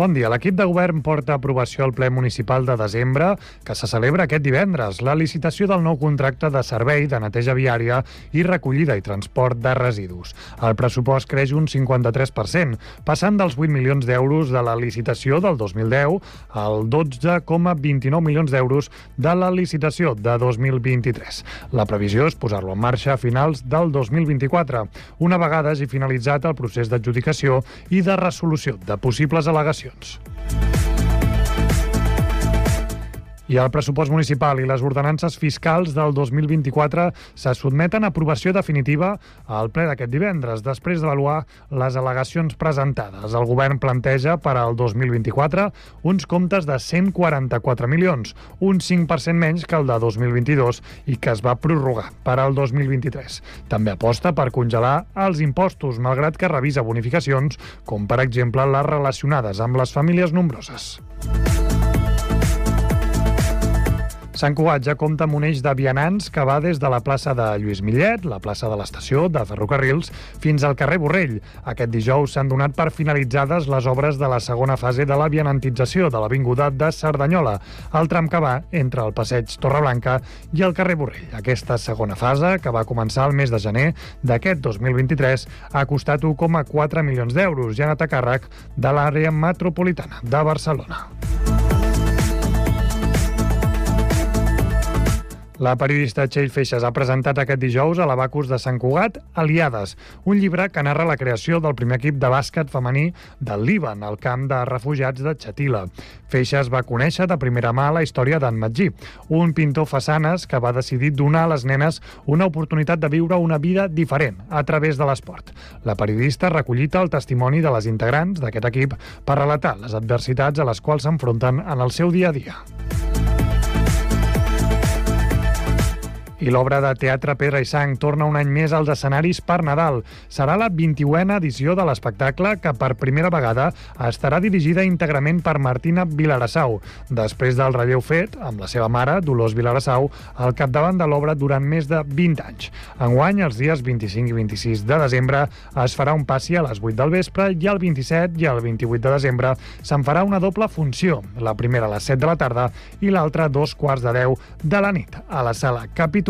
Bon dia. L'equip de govern porta aprovació al ple municipal de desembre, que se celebra aquest divendres, la licitació del nou contracte de servei de neteja viària i recollida i transport de residus. El pressupost creix un 53%, passant dels 8 milions d'euros de la licitació del 2010 al 12,29 milions d'euros de la licitació de 2023. La previsió és posar-lo en marxa a finals del 2024, una vegada hagi finalitzat el procés d'adjudicació i de resolució de possibles al·legacions eleccions. I el pressupost municipal i les ordenances fiscals del 2024 se sotmeten a aprovació definitiva al ple d'aquest divendres, després d'avaluar les al·legacions presentades. El govern planteja per al 2024 uns comptes de 144 milions, un 5% menys que el de 2022 i que es va prorrogar per al 2023. També aposta per congelar els impostos, malgrat que revisa bonificacions, com per exemple les relacionades amb les famílies nombroses. Sant Cugat ja compta amb un eix de vianants que va des de la plaça de Lluís Millet, la plaça de l'estació de Ferrocarrils, fins al carrer Borrell. Aquest dijous s'han donat per finalitzades les obres de la segona fase de la vianantització de l'Avinguda de Cerdanyola, el tram que va entre el passeig Torreblanca i el carrer Borrell. Aquesta segona fase, que va començar el mes de gener d'aquest 2023, ha costat 1,4 milions d'euros i ha anat a càrrec de l'àrea metropolitana de Barcelona. La periodista Txell Feixes ha presentat aquest dijous a l'Abacus de Sant Cugat Aliades, un llibre que narra la creació del primer equip de bàsquet femení del Líban, al camp de refugiats de Xatila. Feixes va conèixer de primera mà la història d'en Magí, un pintor façanes que va decidir donar a les nenes una oportunitat de viure una vida diferent a través de l'esport. La periodista ha recollit el testimoni de les integrants d'aquest equip per relatar les adversitats a les quals s'enfronten en el seu dia a dia. I l'obra de teatre Pedra i Sang torna un any més als escenaris per Nadal. Serà la 21a edició de l'espectacle que per primera vegada estarà dirigida íntegrament per Martina Vilarassau, després del relleu fet amb la seva mare, Dolors Vilarassau, al capdavant de l'obra durant més de 20 anys. Enguany, els dies 25 i 26 de desembre, es farà un passi a les 8 del vespre i el 27 i el 28 de desembre se'n farà una doble funció, la primera a les 7 de la tarda i l'altra a dos quarts de 10 de la nit, a la sala Capitol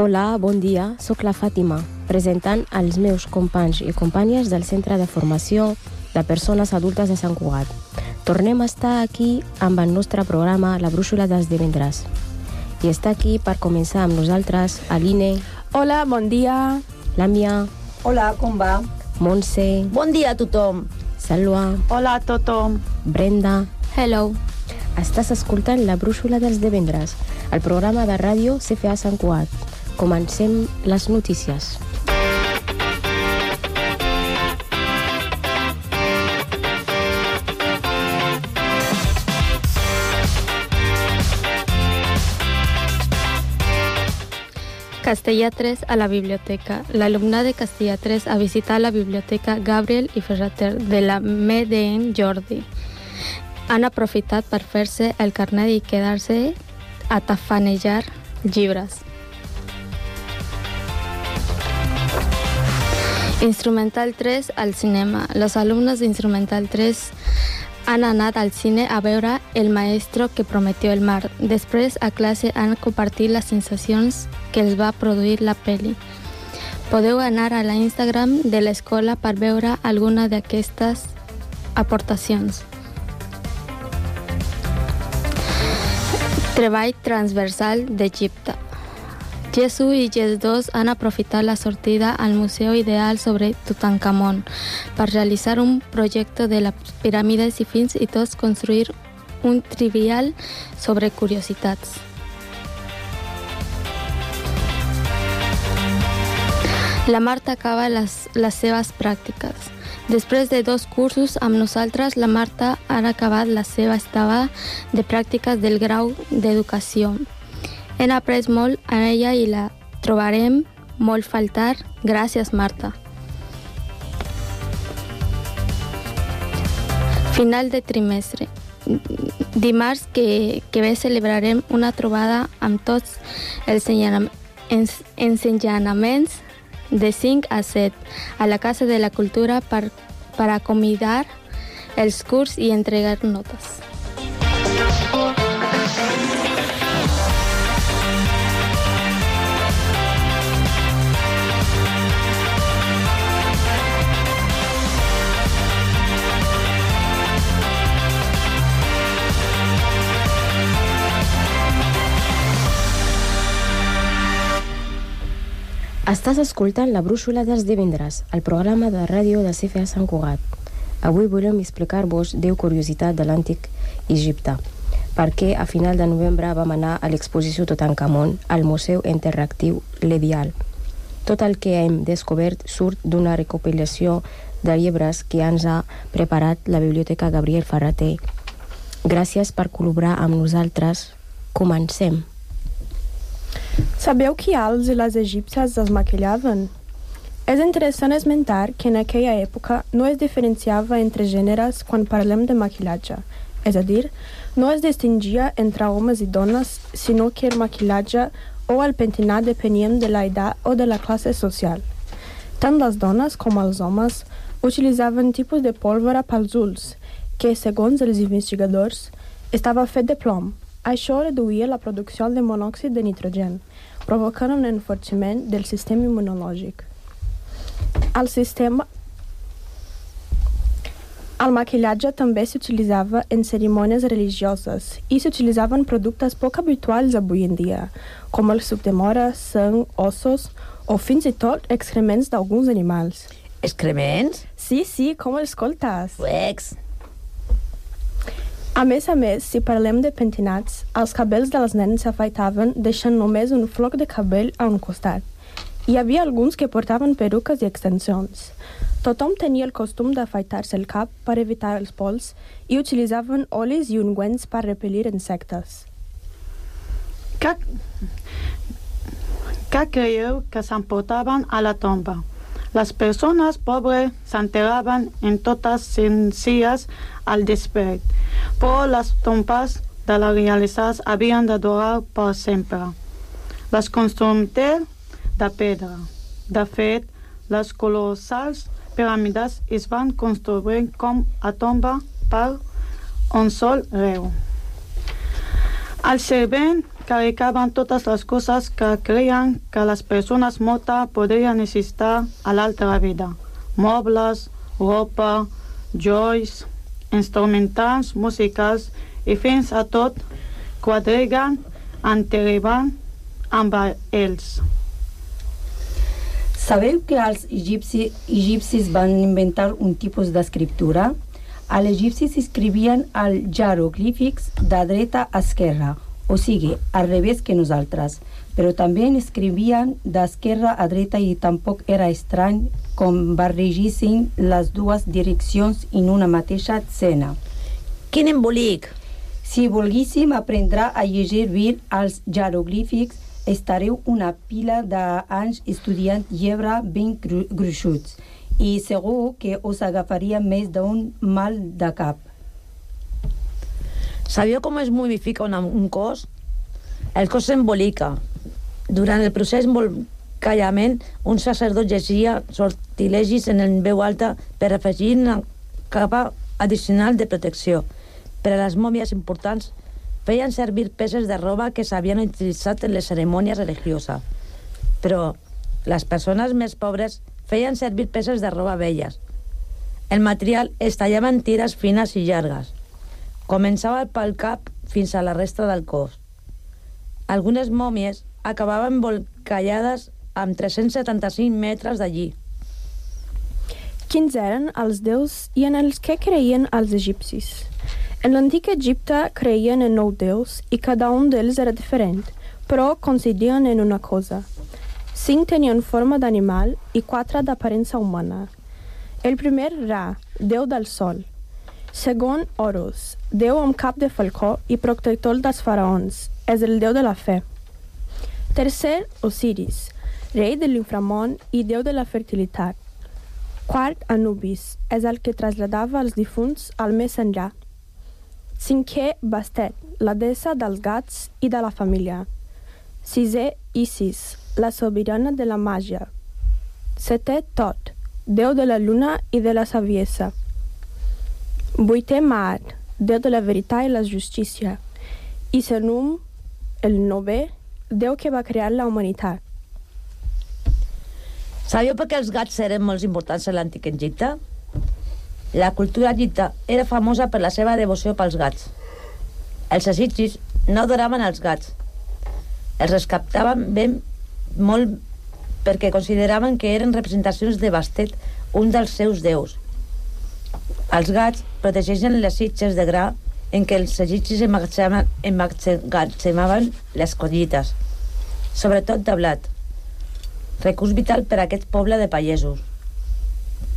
Hola, bon dia. Soc la Fàtima, presentant els meus companys i companyes del Centre de Formació de Persones Adultes de Sant Cugat. Tornem a estar aquí amb el nostre programa La Brúixola dels divendres. I està aquí per començar amb nosaltres Aline. Hola, bon dia. Làmia. Hola, com va? Montse. Bon dia a tothom. Salwa. Hola a tothom. Brenda. Hello. Estàs escoltant La Brúixola dels divendres, el programa de ràdio CFA Sant Cugat. Comencem les notícies. Castellà 3 a la biblioteca. L'alumnat de Castellà 3 ha visitat la biblioteca Gabriel i Ferrater de la MEDN Jordi. Han aprofitat per fer-se el carnet i quedar-se a tafanejar llibres. Instrumental 3 al cinema. Los alumnos de Instrumental 3 han anat al cine a veure El maestro que prometió el mar. Després, a classe, han compartit les sensacions que els va produir la pel·li. Podeu anar a la Instagram de l'escola per veure alguna d'aquestes aportacions. Treball transversal d'Egipte. Jesús i Jesús han aprofitat la sortida al Museu Ideal sobre Tutankamón per realitzar un projecte de les piràmides i fins i tot construir un trivial sobre curiositats. La Marta acaba les, les seves pràctiques. Després de dos cursos amb nosaltres, la Marta ha acabat la seva de pràctiques del grau d'educació. Hem après molt a ella i la trobarem molt faltar. Gràcies, Marta. Final de trimestre. Dimarts que, que ve celebrarem una trobada amb tots els ensenyam- ens- ensenyaments de 5 a 7 a la Casa de la Cultura per, per acomiadar els curs i entregar notes. Estàs escoltant la brúixola dels divendres, el programa de ràdio de CFA Sant Cugat. Avui volem explicar-vos 10 curiositats de l'antic Egipte, perquè a final de novembre vam anar a l'exposició Tutankamon al Museu Interactiu L'Edial. Tot el que hem descobert surt d'una recopilació de llibres que ens ha preparat la Biblioteca Gabriel Ferrater. Gràcies per col·laborar amb nosaltres. Comencem. Sabeu que els i les egípcies es maquillaven? És interessant esmentar que en aquella època no es diferenciava entre gèneres quan parlem de maquillatge. És a dir, no es distingia entre homes i dones, sinó que el maquillatge o el pentinat depenien de la edat o de la classe social. Tant les dones com els homes utilitzaven tipus de pólvora pels ulls, que, segons els investigadors, estava fet de plom. Això reduïa la producció de monòxid de nitrogen, provocant un enforciment del sistema immunològic. El sistema el maquillatge també s'utilitzava en cerimònies religioses i s'utilitzaven productes poc habituals avui en dia, com el suc de mora, sang, ossos o fins i tot excrements d'alguns animals. Excrements? Sí, sí, com escoltes? Uex. A més a més, si parlem de pentinats, els cabells dels nens s'afaitaven deixant només un floc de cabell a un costat. Hi havia alguns que portaven peruques i extensions. Tothom tenia el costum d'afaitar-se el cap per evitar els pols i utilitzaven olis i ungüents per repel·lir insectes. Què, què creieu que s'emportaven a la tomba? Les persones pobres s'enterraven en totes senzilles al despert, però les tombes de les realitzades havien de durar per sempre. Les construïm de pedra. De fet, les colossals piràmides es van construir com a tomba per un sol reu. Al servent carregaven totes les coses que creien que les persones mortes podrien necessitar a l'altra vida. Mobles, roba, joies, instrumentals musicals i fins a tot quadreguen enterraven amb ells. Sabeu que els egipci, egipcis van inventar un tipus d'escriptura? Els egipcis escrivien els jeroglífics de dreta a esquerra, o sigui, al revés que nosaltres, però també escrivien d'esquerra a dreta i tampoc era estrany com barregissin les dues direccions en una mateixa escena. Quin embolic! Si volguéssim aprendre a llegir bé els jeroglífics, estareu una pila d'anys estudiant llebre ben gru gruixuts i segur que us agafaria més d'un mal de cap. Sabeu com es momifica una, un cos? El cos s'embolica. Durant el procés embolcallament, un sacerdot llegia sortilegis en el veu alta per afegir una capa addicional de protecció. Per a les mòmies importants, feien servir peces de roba que s'havien utilitzat en les cerimònies religioses. Però les persones més pobres feien servir peces de roba velles. El material es tallava en tires fines i llargues. Començava pel cap fins a la resta del cos. Algunes mòmies acabaven callades amb 375 metres d'allí. Quins eren els déus i en els que creien els egipcis? En l'antic Egipte creien en nou déus i cada un d'ells era diferent, però coincidien en una cosa. Cinc tenien forma d'animal i quatre d'aparença humana. El primer Ra, déu del sol. Segon, Horus, déu amb cap de falcó i protector dels faraons. És el déu de la fe. Tercer, Osiris, rei de l'inframont i déu de la fertilitat. Quart, Anubis, és el que traslladava els difunts al més enllà. Cinquè, Bastet, la deessa dels gats i de la família. Sisè, Isis, la sobirana de la màgia. Setè, Tot, déu de la lluna i de la saviesa. Vuitè, Maat, déu de la veritat i la justícia. I Senum, el novè, déu que va crear la humanitat. Sabeu per què els gats eren molt importants en l'antic Egipte? La cultura egipta era famosa per la seva devoció pels gats. Els egipcis no adoraven els gats. Els rescaptaven ben molt perquè consideraven que eren representacions de Bastet, un dels seus déus. Els gats protegeixen les sitges de gra en què els egipcis emmagatzemaven les collites, sobretot de blat, recurs vital per a aquest poble de pagesos.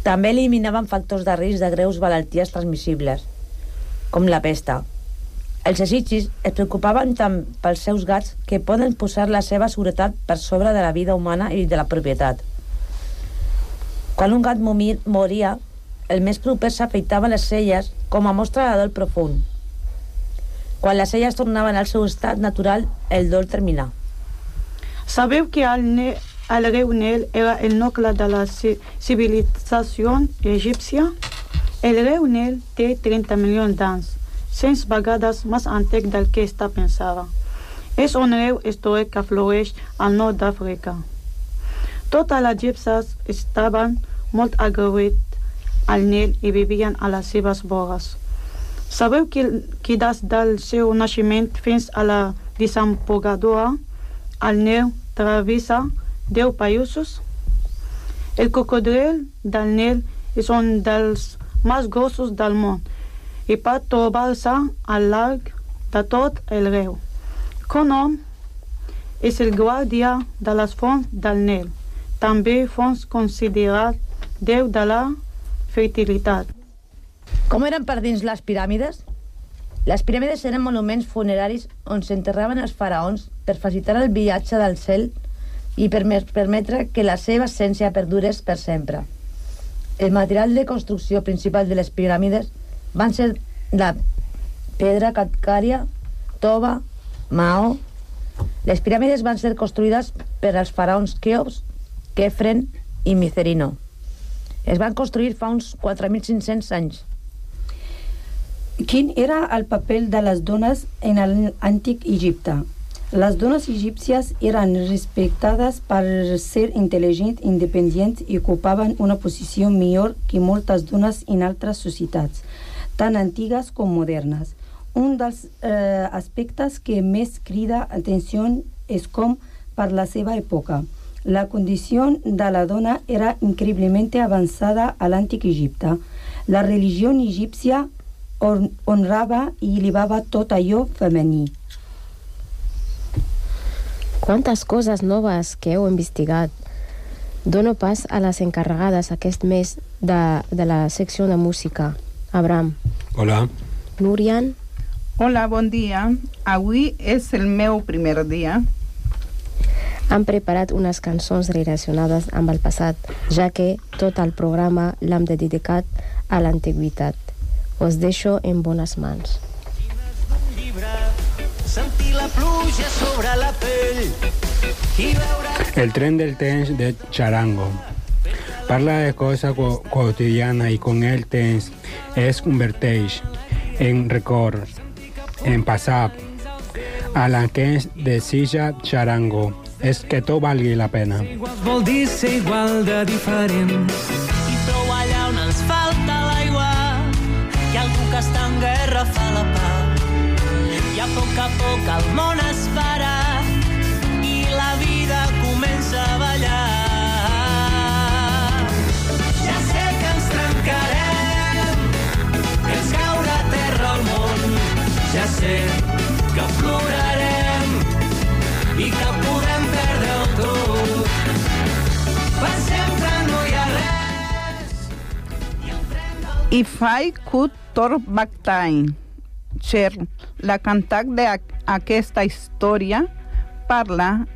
També eliminaven factors de risc de greus malalties transmissibles, com la pesta. Els egipcis es preocupaven tant pels seus gats que poden posar la seva seguretat per sobre de la vida humana i de la propietat. Quan un gat moria, el més proper s'afeitava les celles com a mostra de dol profund. Quan les celles tornaven al seu estat natural, el dol terminà. Sabeu que el, ne el riu Nil era el nucle de la civilització egípcia? El riu Nil té 30 milions d'anys, 100 vegades més antic del que està pensada. És un riu històric que flueix al nord d'Àfrica. Totes les egípcies estaven molt agraïts al Nil i vivien a les seves vores. Sabeu que, que des del seu naixement fins a la desembogadora, el Nil travessa deu països. El cocodril del Nil és un dels més grossos del món i pot trobar-se al llarg de tot el riu. Conom és el guàrdia de les fonts del Nil, també fons considerat déu de la fertilitat. Com eren per dins les piràmides? Les piràmides eren monuments funeraris on s'enterraven els faraons per facilitar el viatge del cel i per permetre que la seva essència perdures per sempre. El material de construcció principal de les piràmides van ser la pedra calcària, tova, maó... Les piràmides van ser construïdes per als faraons Keops, Kefren i Micerino. Es van construir fa uns 4.500 anys. Quin era el paper de les dones en l'antic Egipte? Les dones egípcies eren respectades per ser intel·ligents, independents i ocupaven una posició millor que moltes dones en altres societats, tant antigues com modernes. Un dels eh, aspectes que més crida atenció és com, per la seva època, la condició de la dona era increïblement avançada a l'antic Egipte. La religió egípcia honrava i elevava tot allò femení. Quantes coses noves que heu investigat. Dono pas a les encarregades aquest mes de, de la secció de música. Abraham. Hola. Núrian. Hola, bon dia. Avui és el meu primer dia. Han preparat unes cançons relacionades amb el passat, ja que tot el programa l'hem dedicat a l'antiguitat. Us deixo en bones mans. El tren del temps de Charango. Parla de coses quotidianes i con el temps es converteix en record, en passat. A la que es desitja Charango és que tot valgui la pena. Igual vol dir ser igual de diferents. I prou allà on ens falta l'aigua, i algú que està en guerra fa la pau. I a poc a poc el món es farà If I could turn back time. Cher, la cantant d'aquesta història, parla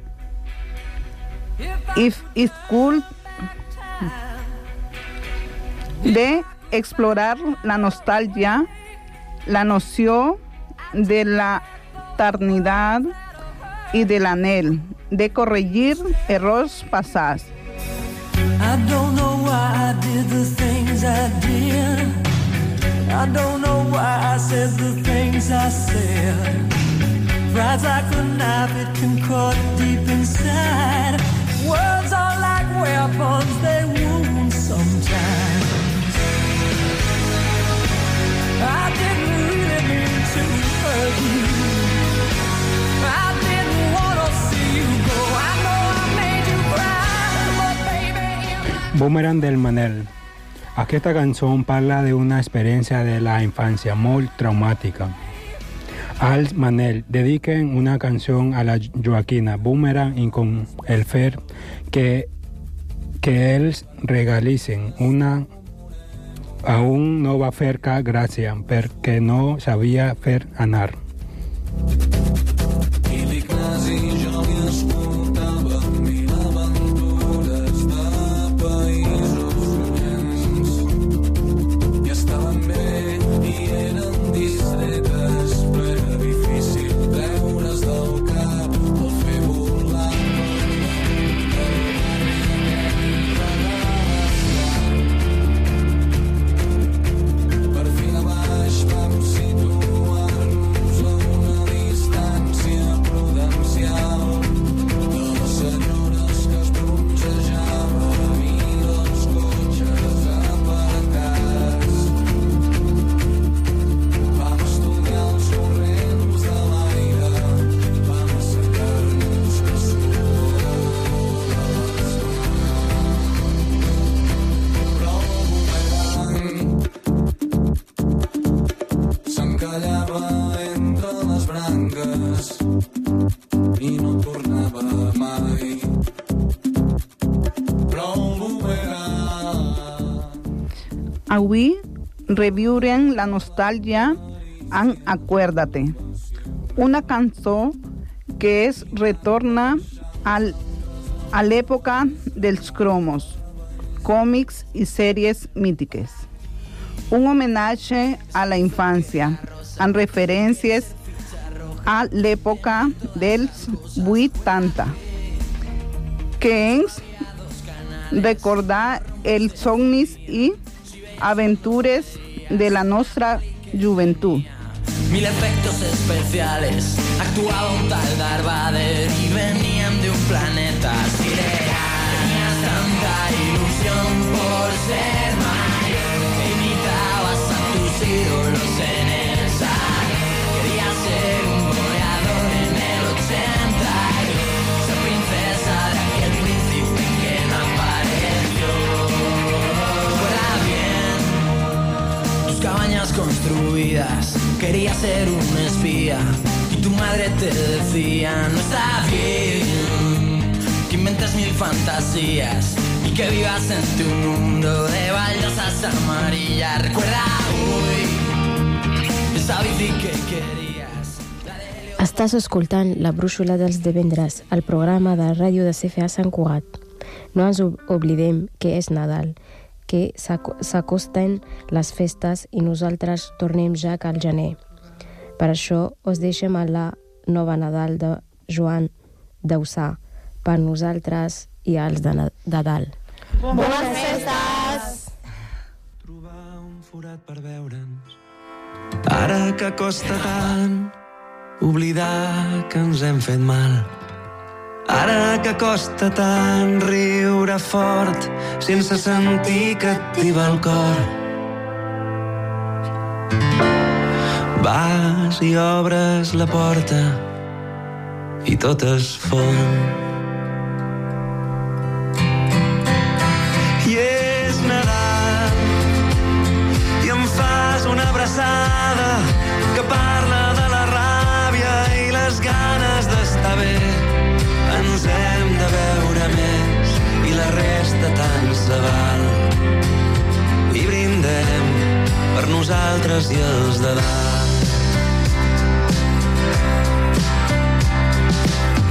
if it could de explorar la nostàlgia, la noció de la eternitat i de l'anel, de corregir did the things I did. I don't know why I said the things I said. Like a knife, it can cut deep inside. Words are like weapons, they wound sometimes. I didn't really mean to hurt you. I didn't want to see you go. I know I made you cry, but baby, Boomerang del Manel. Aquesta cançó parla d'una experiència de la infància molt traumàtica. Als Manel dediquen una canció a la Joaquina Boomerang i con el fer que, que ells regalissen una a un no va fer cap gràcia perquè no sabia fer anar. Avui reviurem la nostàlgia en Acuérdate, una cançó que es retorna al, a l'època dels cromos, còmics i sèries mítiques. Un homenatge a la infància, amb referències a l'època dels 80, que ens recordar els somnis i aventures de la nostra joventut. Mil efectos especiales. Actuaba un tal Darth Vader y venían de un planeta sideral. Tenías tanta ilusión por ser construidas. Quería ser un espía y tu madre te decía no está bien que inventes mil fantasías y que vivas en tu mundo de baldosas amarillas. Recuerda hoy esa bici que querías. Estàs escoltant La Brúixola dels Divendres, el programa de ràdio de CFA Sant Cugat. No ens ob- oblidem que és Nadal, que s'aco- s'acosten les festes i nosaltres tornem ja al gener. Per això us deixem a la nova Nadal de Joan Dausà, per nosaltres i als de, de dalt. Bones festes! Trobar un forat per veure'ns. Ara que costa tant oblidar que ens hem fet mal. Ara que costa tant riure fort sense sentir que activa el cor. Vas i obres la porta i tot es fon. I és Nadal i em fas una abraçada davant i brindem per nosaltres i els de dalt.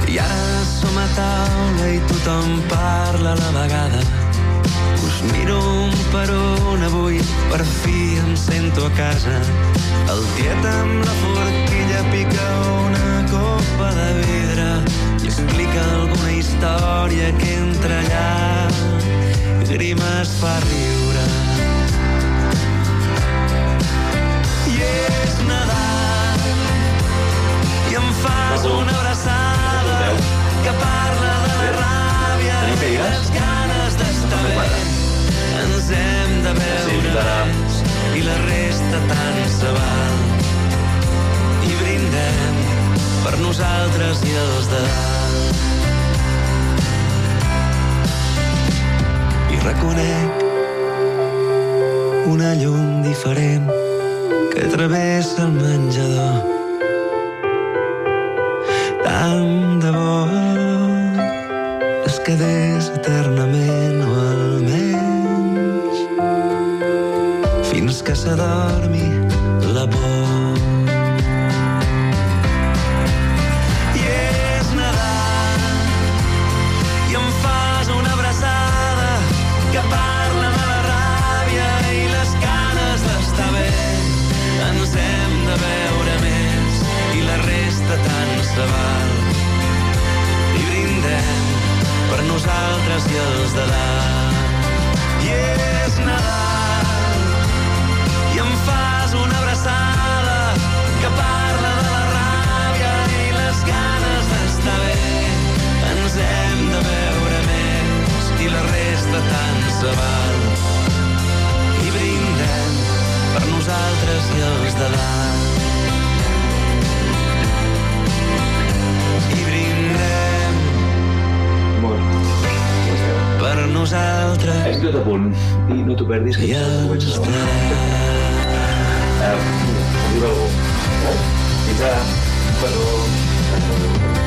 I ara som a taula i tothom parla a la vegada. Us miro un per un avui, per fi em sento a casa. El tiet amb la forquilla pica És tot a punt i no t'ho perdis que de. Eh, diu algú. Eh? Fins ara. Perdó.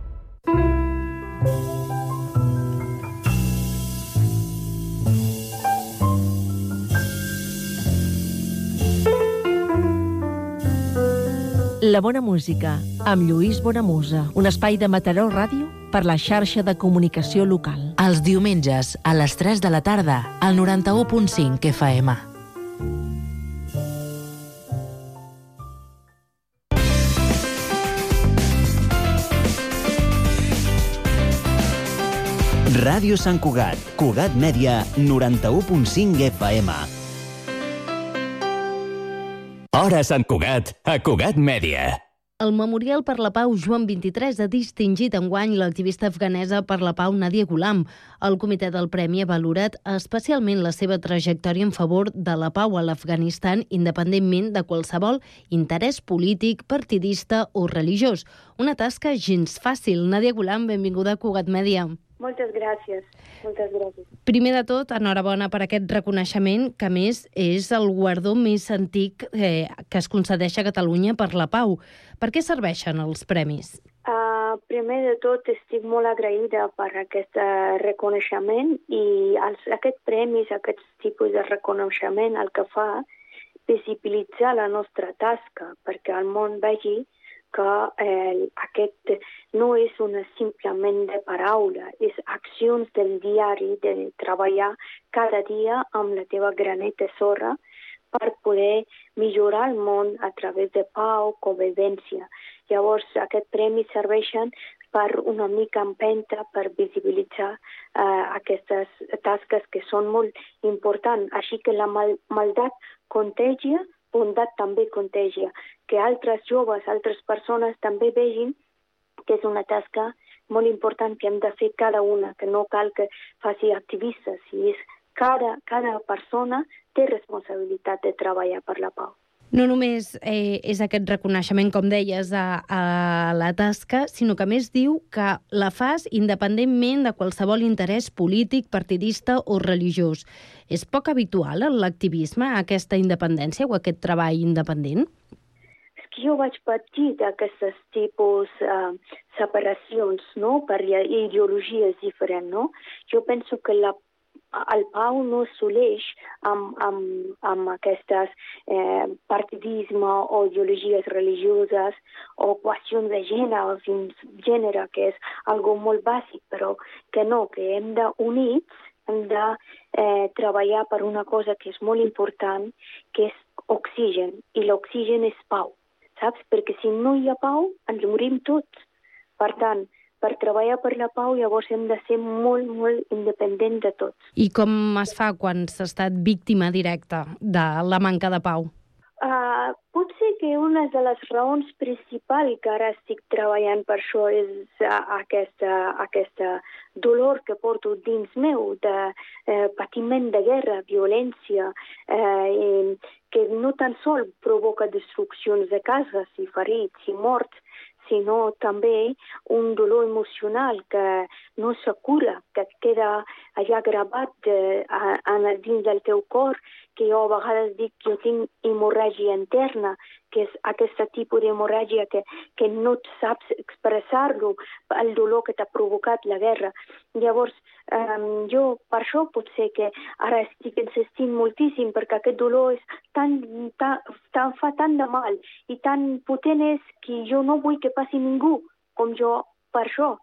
La bona música, amb Lluís Bonamusa, un espai de Mataró Ràdio per la xarxa de comunicació local. Els diumenges, a les 3 de la tarda, al 91.5 FM. Ràdio Sant Cugat, Cugat Mèdia, 91.5 FM. Hora Sant Cugat, a Cugat Mèdia. El Memorial per la Pau Joan 23 ha distingit enguany l'activista afganesa per la pau Nadia Ghulam. El comitè del Premi ha valorat especialment la seva trajectòria en favor de la pau a l'Afganistan independentment de qualsevol interès polític, partidista o religiós. Una tasca gens fàcil. Nadia Ghulam, benvinguda a Cugat Mèdia. Moltes gràcies, moltes gràcies. Primer de tot, enhorabona per aquest reconeixement, que més és el guardó més antic eh, que es concedeix a Catalunya per la pau. Per què serveixen els premis? Uh, primer de tot, estic molt agraïda per aquest uh, reconeixement i els, aquest premis, aquest tipus de reconeixement, el que fa visibilitzar la nostra tasca, perquè el món vegi que eh, aquest no és una simplement de paraula, és accions del diari de treballar cada dia amb la teva granet de sorra per poder millorar el món a través de pau, convivència. Llavors, aquest premi serveixen per una mica empenta per visibilitzar eh, aquestes tasques que són molt importants. Així que la mal maldat contagia, bondat també contagia. Que altres joves, altres persones també vegin que és una tasca molt important que hem de fer cada una, que no cal que faci activistes, si és cada, cada persona té responsabilitat de treballar per la pau. No només eh, és aquest reconeixement, com deies, a, a la tasca, sinó que més diu que la fas independentment de qualsevol interès polític, partidista o religiós. És poc habitual en l'activisme aquesta independència o aquest treball independent? És que jo vaig patir d'aquestes tipus uh, separacions, no?, per ideologies diferents, no? Jo penso que la el Pau no assoleix amb, amb, amb aquestes eh, partidisme o ideologies religioses o qüestions de gènere, fins gènere, que és algo molt bàsic, però que no, que hem d'units, hem de eh, treballar per una cosa que és molt important, que és oxigen, i l'oxigen és pau, saps? Perquè si no hi ha pau, ens morim tots. Per tant, per treballar per la pau llavors hem de ser molt, molt independents de tots. I com es fa quan s'ha estat víctima directa de la manca de pau? Uh, pot ser que una de les raons principals que ara estic treballant per això és uh, aquesta, aquesta dolor que porto dins meu de uh, patiment de guerra, violència, uh, que no tan sol provoca destruccions de cases i ferits i morts, sinó també un dolor emocional que no se cura, que queda allà gravat eh, a, a, dins del teu cor, que jo a vegades dic que jo tinc hemorràgia interna, que és aquest tipus d'hemorràgia que, que no saps expressar-lo, el dolor que t'ha provocat la guerra. Llavors, um, jo per això pot ser que ara estic insistint moltíssim perquè aquest dolor és tan, tan, tan, fa tant de mal i tan potent és que jo no vull que passi ningú com jo per això.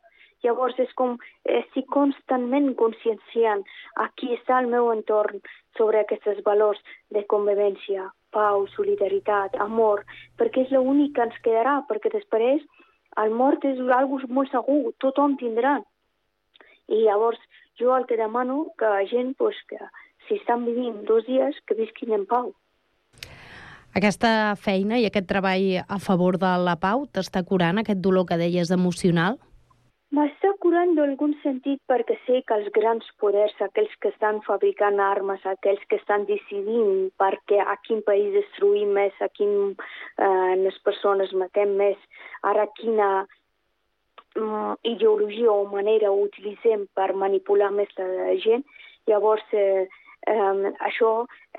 Llavors és com estic constantment conscienciant aquí està el meu entorn sobre aquests valors de convivència, pau, solidaritat, amor, perquè és l'únic que ens quedarà, perquè després el mort és algo molt segur, tothom tindrà. I llavors jo el que demano que la gent, pues, que si estan vivint dos dies, que visquin en pau. Aquesta feina i aquest treball a favor de la pau t'està curant aquest dolor que deies emocional? M'està curant d'algun sentit perquè sé que els grans poders, aquells que estan fabricant armes, aquells que estan decidint perquè a quin país destruïm més, a quin eh, les persones matem més, ara quina mm, ideologia o manera utilitzem per manipular més la gent, llavors eh, eh, això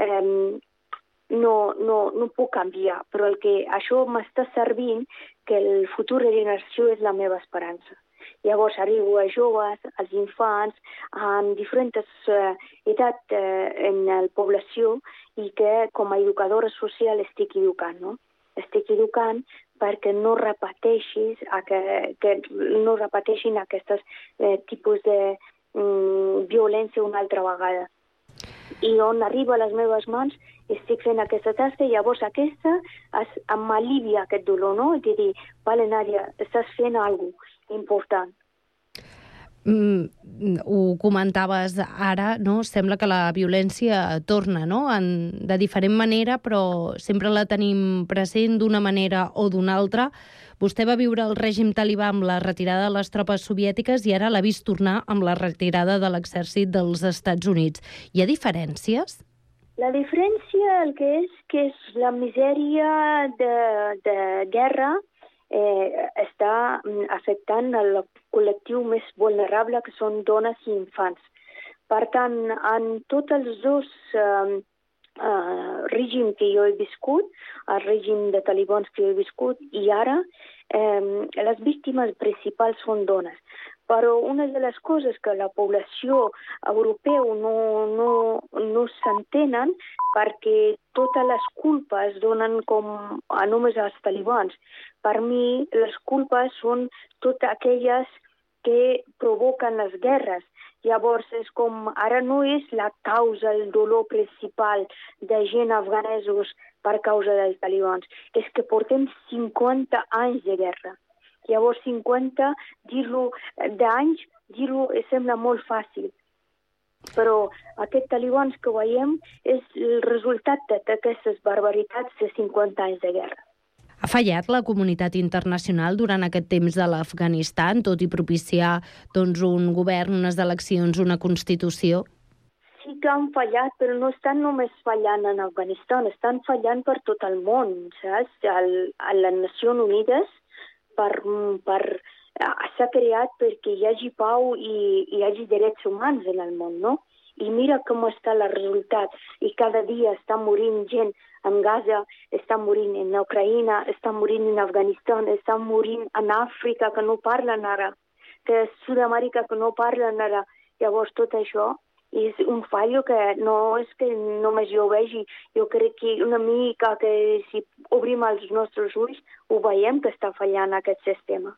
eh, no, no, no puc canviar, però el que això m'està servint que el futur de generació és la meva esperança. Llavors arribo a joves, als infants, amb diferents uh, edats uh, en la població i que com a educadora social estic educant, no? Estic educant perquè no repeteixis, que, que no repeteixin aquests eh, tipus de mm, violència una altra vegada. I on arriba a les meves mans estic fent aquesta tasca i llavors aquesta es, em alivia aquest dolor, no? I dir, vale, Nàdia, estàs fent alguna cosa important. Mm, ho comentaves ara, no? sembla que la violència torna no? en, de diferent manera, però sempre la tenim present d'una manera o d'una altra. Vostè va viure el règim talibà amb la retirada de les tropes soviètiques i ara l'ha vist tornar amb la retirada de l'exèrcit dels Estats Units. Hi ha diferències? La diferència el que és que és la misèria de, de guerra eh, està mm, afectant el col·lectiu més vulnerable, que són dones i infants. Per tant, en tots els dos eh, eh, règims que jo he viscut, el règim de talibans que jo he viscut i ara, eh, les víctimes principals són dones. Però una de les coses que la població europea no, no, no s'entenen perquè totes les culpes es donen com a només als talibans. Per mi, les culpes són totes aquelles que provoquen les guerres. Llavors, és com, ara no és la causa, el dolor principal de gent afganesos per causa dels talibans, és que portem 50 anys de guerra. Llavors 50, dir-lo d'anys, dir-lo sembla molt fàcil. Però aquests talibans que veiem és el resultat d'aquestes barbaritats de 50 anys de guerra. Ha fallat la comunitat internacional durant aquest temps de l'Afganistan, tot i propiciar doncs, un govern, unes eleccions, una constitució? Sí que han fallat, però no estan només fallant en Afganistan, estan fallant per tot el món, saps? A les Nacions Unides per, per, s'ha creat perquè hi hagi pau i hi hagi drets humans en el món, no? I mira com està el resultat. I cada dia està morint gent en Gaza, està morint en Ucraïna, està morint en Afganistan, està morint en Àfrica, que no parlen ara, que Sud-amèrica, que no parlen ara. Llavors, tot això és un fallo que no és que només jo ho vegi, jo crec que una mica que si obrim els nostres ulls ho veiem que està fallant aquest sistema.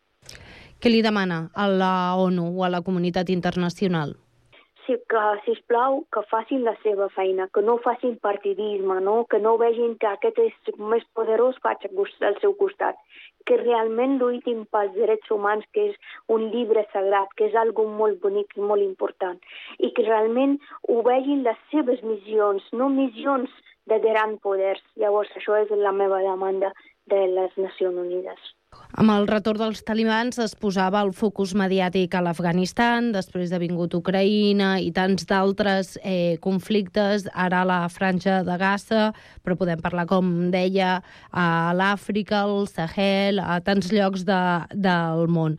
Què li demana a la ONU o a la comunitat internacional? Sí, que, sisplau, que facin la seva feina, que no facin partidisme, no? que no vegin que aquest és més poderós vaig al seu costat, que realment lluitin pels drets humans, que és un llibre sagrat, que és algo molt bonic i molt important, i que realment ho vegin les seves missions, no missions de gran poders. Llavors, això és la meva demanda de les Nacions Unides. Amb el retorn dels talibans es posava el focus mediàtic a l'Afganistan, després ha vingut Ucraïna i tants d'altres eh, conflictes, ara a la franja de Gaza, però podem parlar, com deia, a l'Àfrica, al Sahel, a tants llocs de, del món.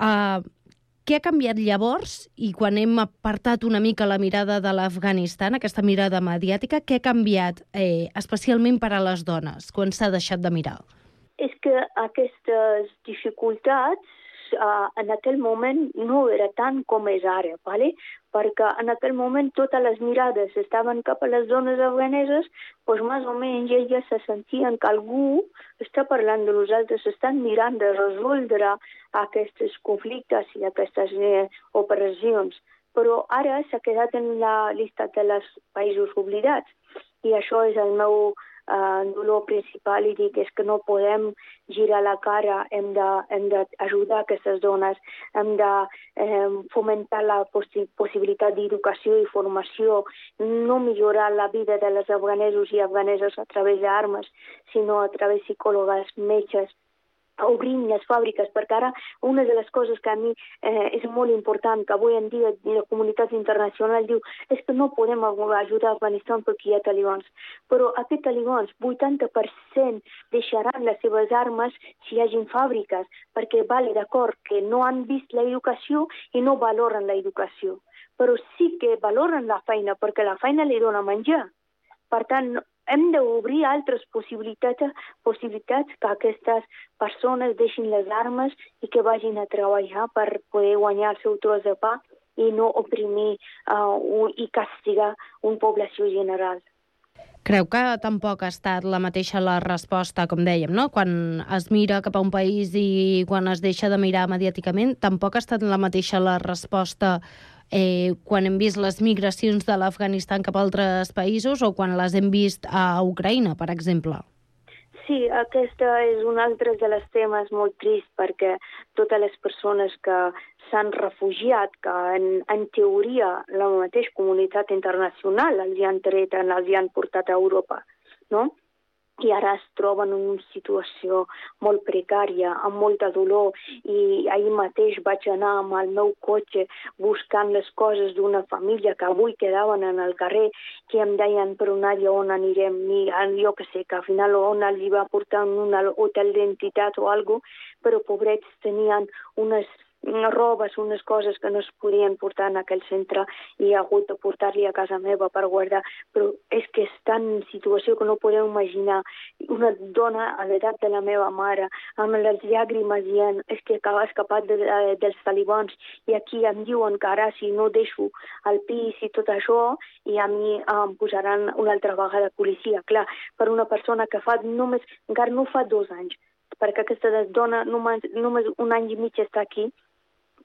Uh, què ha canviat llavors i quan hem apartat una mica la mirada de l'Afganistan, aquesta mirada mediàtica, què ha canviat eh, especialment per a les dones quan s'ha deixat de mirar? És que aquestes dificultats uh, en aquell moment no era tant com és ara, ¿vale? perquè en aquell moment totes les mirades estaven cap a les dones afganeses, doncs més o menys elles se sentien que algú està parlant de nosaltres, estan mirant de resoldre aquests conflictes i aquestes eh, operacions. Però ara s'ha quedat en la llista dels països oblidats i això és el meu eh, dolor principal i dic és que no podem girar la cara, hem d'ajudar aquestes dones, hem de eh, fomentar la possi possibilitat d'educació i formació, no millorar la vida de les afganesos i afganeses a través d'armes, sinó a través de psicòlogues, metges, obrint les fàbriques, perquè ara una de les coses que a mi eh, és molt important, que avui en dia la comunitat internacional diu és que no podem ajudar Afganistan perquè hi ha talibans. Però aquests talibans, 80% deixaran les seves armes si hi hagin fàbriques, perquè vale d'acord que no han vist l'educació i no valoren l'educació. Però sí que valoren la feina, perquè la feina li dona menjar. Per tant, hem d'obrir altres possibilitats, possibilitats que aquestes persones deixin les armes i que vagin a treballar per poder guanyar el seu tros de pa i no oprimir uh, i castigar una població general. Creu que tampoc ha estat la mateixa la resposta, com dèiem, no? quan es mira cap a un país i quan es deixa de mirar mediàticament, tampoc ha estat la mateixa la resposta eh, quan hem vist les migracions de l'Afganistan cap a altres països o quan les hem vist a Ucraïna, per exemple? Sí, aquesta és un altre de les temes molt trist perquè totes les persones que s'han refugiat, que en, en teoria la mateixa comunitat internacional els hi han tret, els hi han portat a Europa, no? I ara es troben en una situació molt precària, amb molta dolor, i ahir mateix vaig anar amb el meu cotxe buscant les coses d'una família que avui quedaven en el carrer, que em deien un àrea on anirem, ni jo que sé, que al final on els va portar un hotel d'entitat o alguna però pobrets tenien unes robes, unes coses que no es podien portar en aquell centre i he hagut de portar-li a casa meva per guardar, però és que és tan situació que no podeu imaginar. Una dona a l'edat de la meva mare, amb les llàgrimes dient és que acaba escapat de, de, dels talibans i aquí em diuen que ara si no deixo el pis i tot això i a mi em posaran una altra vegada policia. Clar, per una persona que fa només, encara no fa dos anys, perquè aquesta dona només, només un any i mig està aquí,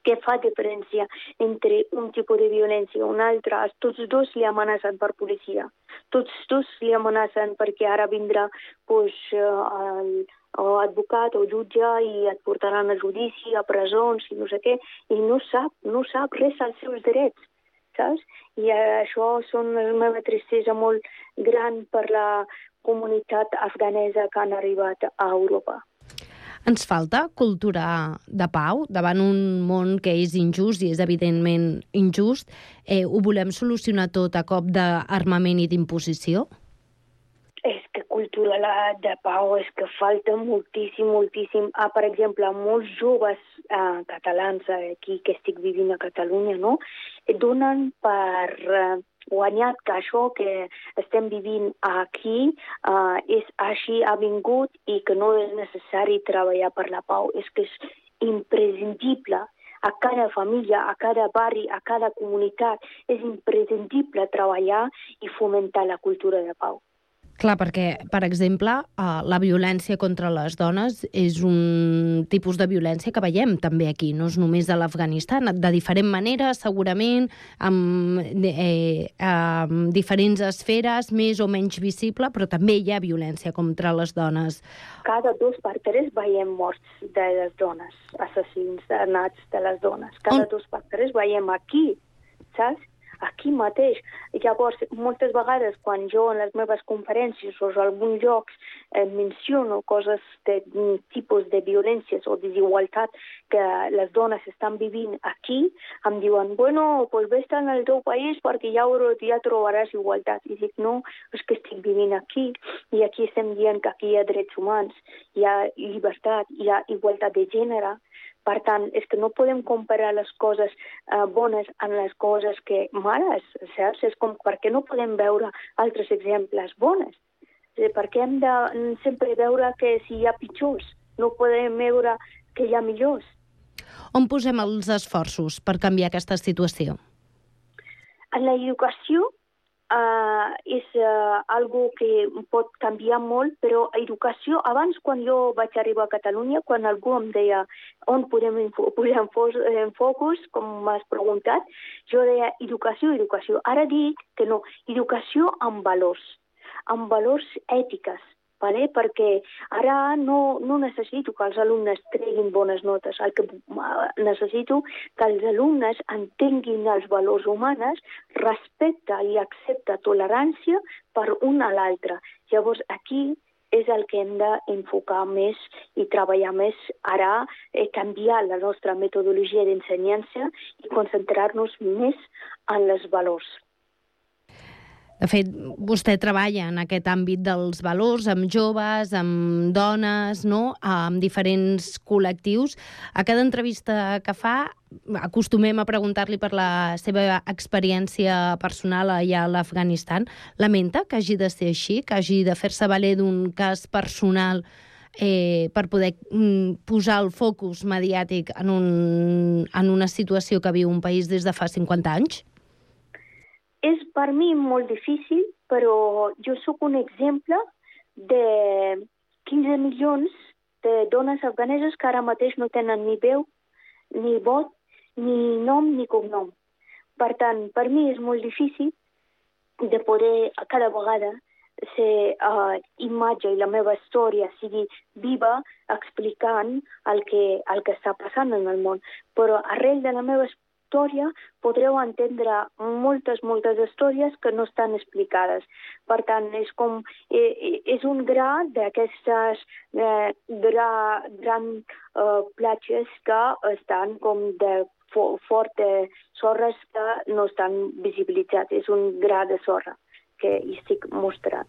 que fa diferència entre un tipus de violència i un altre. Tots dos li amenacen per policia. Tots dos li amenacen perquè ara vindrà pues, el, o advocat o jutge i et portaran a judici, a presons i no sé què, i no sap, no sap res als seus drets, saps? I eh, això són la meva tristesa molt gran per la comunitat afganesa que han arribat a Europa. Ens falta cultura de pau davant un món que és injust i és evidentment injust. Eh, ho volem solucionar tot a cop d'armament i d'imposició? És que cultura de pau és que falta moltíssim, moltíssim. Ah, per exemple, molts joves eh, catalans eh, aquí que estic vivint a Catalunya, no? Donen per eh, guanyat que això que estem vivint aquí eh, és així, ha vingut i que no és necessari treballar per la pau. És que és imprescindible a cada família, a cada barri, a cada comunitat, és imprescindible treballar i fomentar la cultura de pau. Clar, perquè, per exemple, eh, la violència contra les dones és un tipus de violència que veiem també aquí, no és només a l'Afganistan, de diferent manera, segurament, amb, eh, amb diferents esferes, més o menys visible, però també hi ha violència contra les dones. Cada dos per tres veiem morts de les dones, assassins nats de les dones. Cada dos per tres veiem aquí, saps? Aquí mateix. Llavors, moltes vegades, quan jo en les meves conferències o en alguns llocs eh, menciono coses de mm, tipus de violències o desigualtat que les dones estan vivint aquí, em diuen, bueno, pues vés en el teu país perquè ja, ja trobaràs igualtat. I dic, no, és que estic vivint aquí i aquí estem dient que aquí hi ha drets humans, hi ha llibertat, hi ha igualtat de gènere, per tant, és que no podem comparar les coses eh, bones amb les coses que males, saps? És com, per què no podem veure altres exemples bones? Per què hem de sempre veure que si hi ha pitjors? No podem veure que hi ha millors. On posem els esforços per canviar aquesta situació? En la educació uh, és uh, algo que pot canviar molt, però educació, abans quan jo vaig arribar a Catalunya, quan algú em deia on podem posar en, fos, en focus, com m'has preguntat, jo deia educació, educació. Ara dic que no, educació amb valors, amb valors ètiques, vale? perquè ara no, no necessito que els alumnes treguin bones notes, el que necessito que els alumnes entenguin els valors humanes, respecte i accepta tolerància per un a l'altre. Llavors aquí és el que hem d'enfocar més i treballar més ara, eh, canviar la nostra metodologia d'ensenyança i concentrar-nos més en els valors. De fet, vostè treballa en aquest àmbit dels valors, amb joves, amb dones, no? amb diferents col·lectius. A cada entrevista que fa acostumem a preguntar-li per la seva experiència personal allà a l'Afganistan. Lamenta que hagi de ser així, que hagi de fer-se valer d'un cas personal eh, per poder mm, posar el focus mediàtic en, un, en una situació que viu un país des de fa 50 anys? És per mi molt difícil, però jo sóc un exemple de 15 milions de dones afganeses que ara mateix no tenen ni veu, ni vot, ni nom ni cognom. Per tant, per mi és molt difícil de poder cada vegada ser uh, imatge i la meva història sigui viva explicant el que, el que està passant en el món. Però arrel de la meva història podreu entendre moltes, moltes històries que no estan explicades. Per tant, és com eh, és un gra d'aquestes eh, gra, gran eh, platges que estan com de fo fortes sorres que no estan visibilitzats. És un gra de sorra que hi estic mostrant.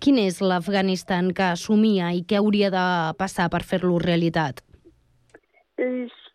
Quin és l'Afganistan que assumia i què hauria de passar per fer-lo realitat?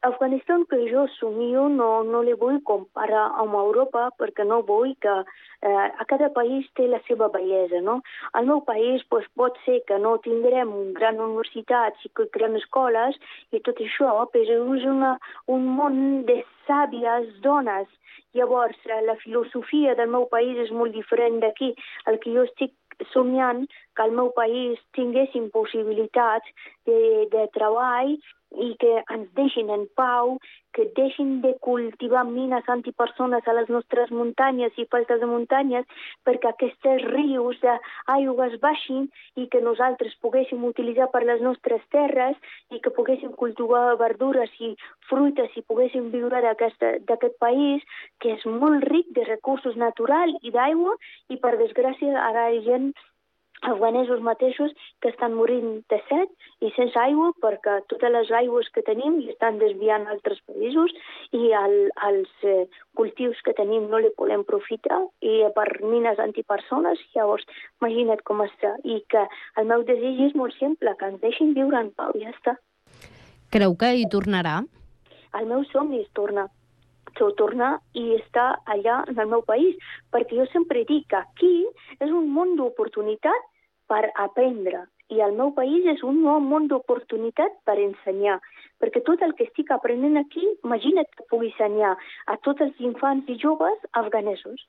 L'Afganistan que jo somio no, no li vull comparar amb Europa perquè no vull que eh, a cada país té la seva bellesa, no? Al meu país pues, pot ser que no tindrem gran universitats i grans escoles i tot això, però és una, un món de sàvies dones. Llavors, eh, la filosofia del meu país és molt diferent d'aquí. El que jo estic somiant que al meu país tinguessin possibilitats de, de treball i que ens deixin en pau, que deixin de cultivar mines antipersones a les nostres muntanyes i faltes de muntanyes perquè aquests rius d'aigües baixin i que nosaltres poguéssim utilitzar per les nostres terres i que poguéssim cultivar verdures i fruites i poguéssim viure d'aquest país que és molt ric de recursos naturals i d'aigua i per desgràcia ara hi ha gent afganesos mateixos que estan morint de set i sense aigua perquè totes les aigües que tenim li estan desviant a altres països i el, els eh, cultius que tenim no li podem profitar i per mines antipersones, llavors imagina't com està. I que el meu desig és molt simple, que ens deixin viure en pau, ja està. Creu que hi tornarà? El meu somni és tornar tornar i estar allà en el meu país, perquè jo sempre dic que aquí és un món d'oportunitat per aprendre i el meu país és un nou món d'oportunitat per ensenyar, perquè tot el que estic aprenent aquí, imagina't que pugui ensenyar a tots els infants i joves afganesos.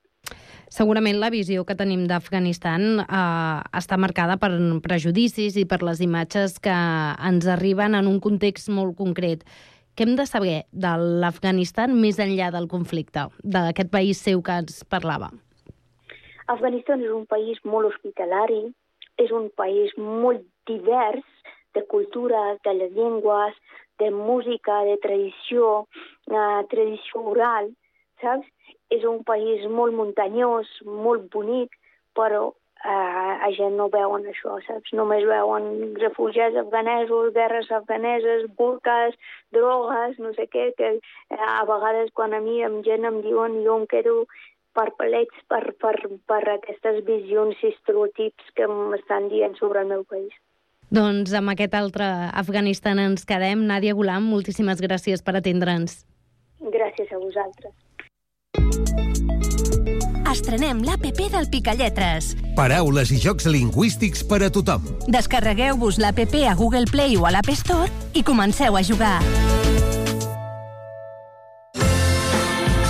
Segurament la visió que tenim d'Afganistan eh, està marcada per prejudicis i per les imatges que ens arriben en un context molt concret. Què hem de saber de l'Afganistan més enllà del conflicte, d'aquest país seu que ens parlava? Afganistan és un país molt hospitalari, és un país molt divers de cultures, de les llengües, de música, de tradició, eh, tradició oral, saps? És un país molt muntanyós, molt bonic, però eh, a gent no veuen això, saps? Només veuen refugiats afganesos, guerres afganeses, burques, drogues, no sé què, que eh, a vegades quan a mi amb gent em diuen jo em quedo perplex per, per, per aquestes visions i estereotips que m'estan dient sobre el meu país. Doncs amb aquest altre Afganistan ens quedem. Nàdia Gulam, moltíssimes gràcies per atendre'ns. Gràcies a vosaltres. Estrenem l'APP del Picalletres. Paraules i jocs lingüístics per a tothom. Descarregueu-vos l'APP a Google Play o a l'App Store i comenceu a jugar.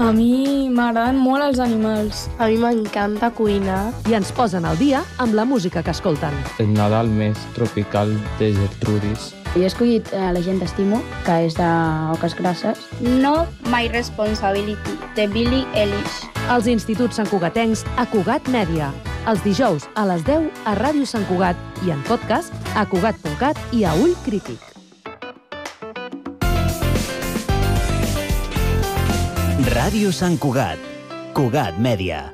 A mi m'agraden molt els animals. A mi m'encanta cuinar. I ens posen al dia amb la música que escolten. El Nadal més tropical de Gertrudis. Jo he escollit eh, La gent d'Estimo, que és d'Oques Grasses. No My Responsibility, de Billy Eilish. Els instituts santcugatencs a Cugat Mèdia. Els dijous a les 10 a Ràdio Sant Cugat i en podcast a cugat.cat i a Ull Crític. Ràdio Sant Cugat. Cugat Mèdia.